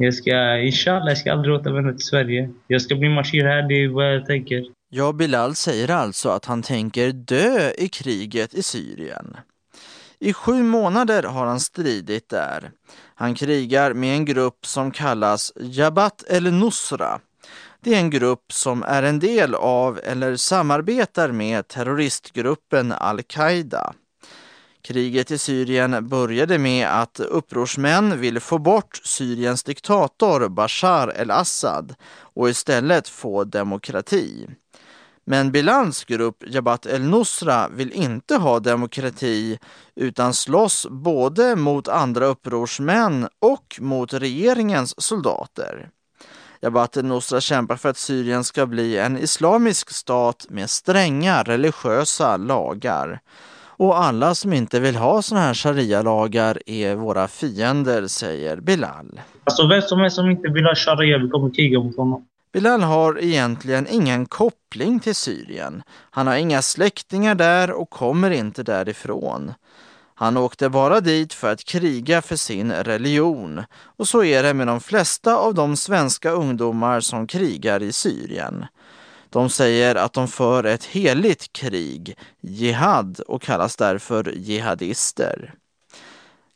Jag ska, inshallah, jag ska aldrig återvända till Sverige. Jag ska bli martyr här, det är vad jag tänker. Ja, Bilal säger alltså att han tänker dö i kriget i Syrien. I sju månader har han stridit där. Han krigar med en grupp som kallas Jabhat el-Nusra. Det är en grupp som är en del av eller samarbetar med terroristgruppen al-Qaida. Kriget i Syrien började med att upprorsmän ville få bort Syriens diktator Bashar el-Assad och istället få demokrati. Men Bilans grupp Jabhat el-Nusra vill inte ha demokrati utan slåss både mot andra upprorsmän och mot regeringens soldater. Jabhat el-Nusra kämpar för att Syrien ska bli en islamisk stat med stränga religiösa lagar. Och alla som inte vill ha såna här sharia-lagar är våra fiender, säger Bilal. Alltså vem som helst som inte vill ha sharia, vi kommer kriga mot honom. Bilal har egentligen ingen koppling till Syrien. Han har inga släktingar där och kommer inte därifrån. Han åkte bara dit för att kriga för sin religion. Och så är det med de flesta av de svenska ungdomar som krigar i Syrien. De säger att de för ett heligt krig, jihad, och kallas därför jihadister.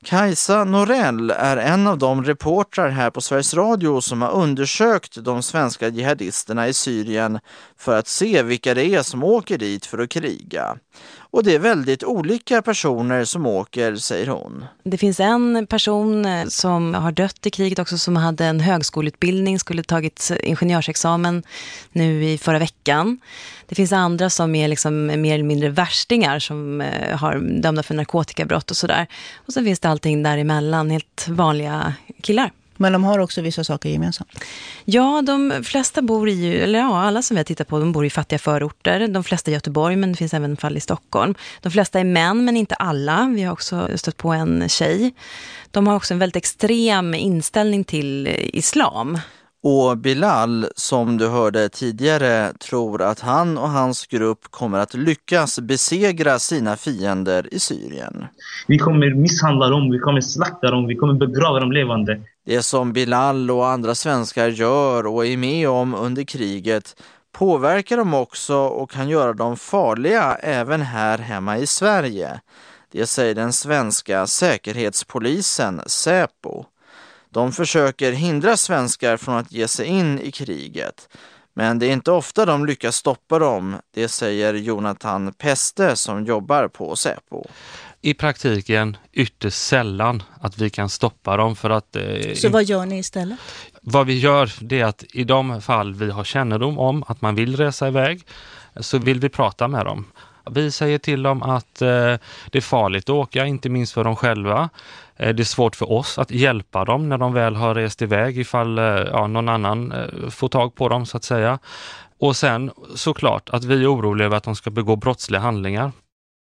Kajsa Norell är en av de reportrar här på Sveriges Radio som har undersökt de svenska jihadisterna i Syrien för att se vilka det är som åker dit för att kriga. Och det är väldigt olika personer som åker, säger hon. Det finns en person eh, som har dött i kriget också som hade en högskoleutbildning, skulle tagit ingenjörsexamen nu i förra veckan. Det finns andra som är liksom mer eller mindre värstingar som eh, har dömda för narkotikabrott och sådär. Och sen finns det allting däremellan, helt vanliga killar. Men de har också vissa saker gemensamt. Ja, de flesta bor i, eller ja, alla som vi har tittat på, de bor i fattiga förorter. De flesta i Göteborg, men det finns även fall i Stockholm. De flesta är män, men inte alla. Vi har också stött på en tjej. De har också en väldigt extrem inställning till eh, islam. Och Bilal, som du hörde tidigare, tror att han och hans grupp kommer att lyckas besegra sina fiender i Syrien. Vi kommer misshandla dem, vi kommer slakta dem, vi kommer begrava dem levande. Det som Bilal och andra svenskar gör och är med om under kriget påverkar dem också och kan göra dem farliga även här hemma i Sverige. Det säger den svenska säkerhetspolisen Säpo. De försöker hindra svenskar från att ge sig in i kriget. Men det är inte ofta de lyckas stoppa dem, det säger Jonathan Peste som jobbar på Säpo i praktiken ytterst sällan att vi kan stoppa dem för att... Eh, så vad gör ni istället? Vad vi gör det är att i de fall vi har kännedom om att man vill resa iväg så vill vi prata med dem. Vi säger till dem att eh, det är farligt att åka, inte minst för dem själva. Eh, det är svårt för oss att hjälpa dem när de väl har rest iväg ifall eh, ja, någon annan eh, får tag på dem så att säga. Och sen såklart att vi är oroliga över att de ska begå brottsliga handlingar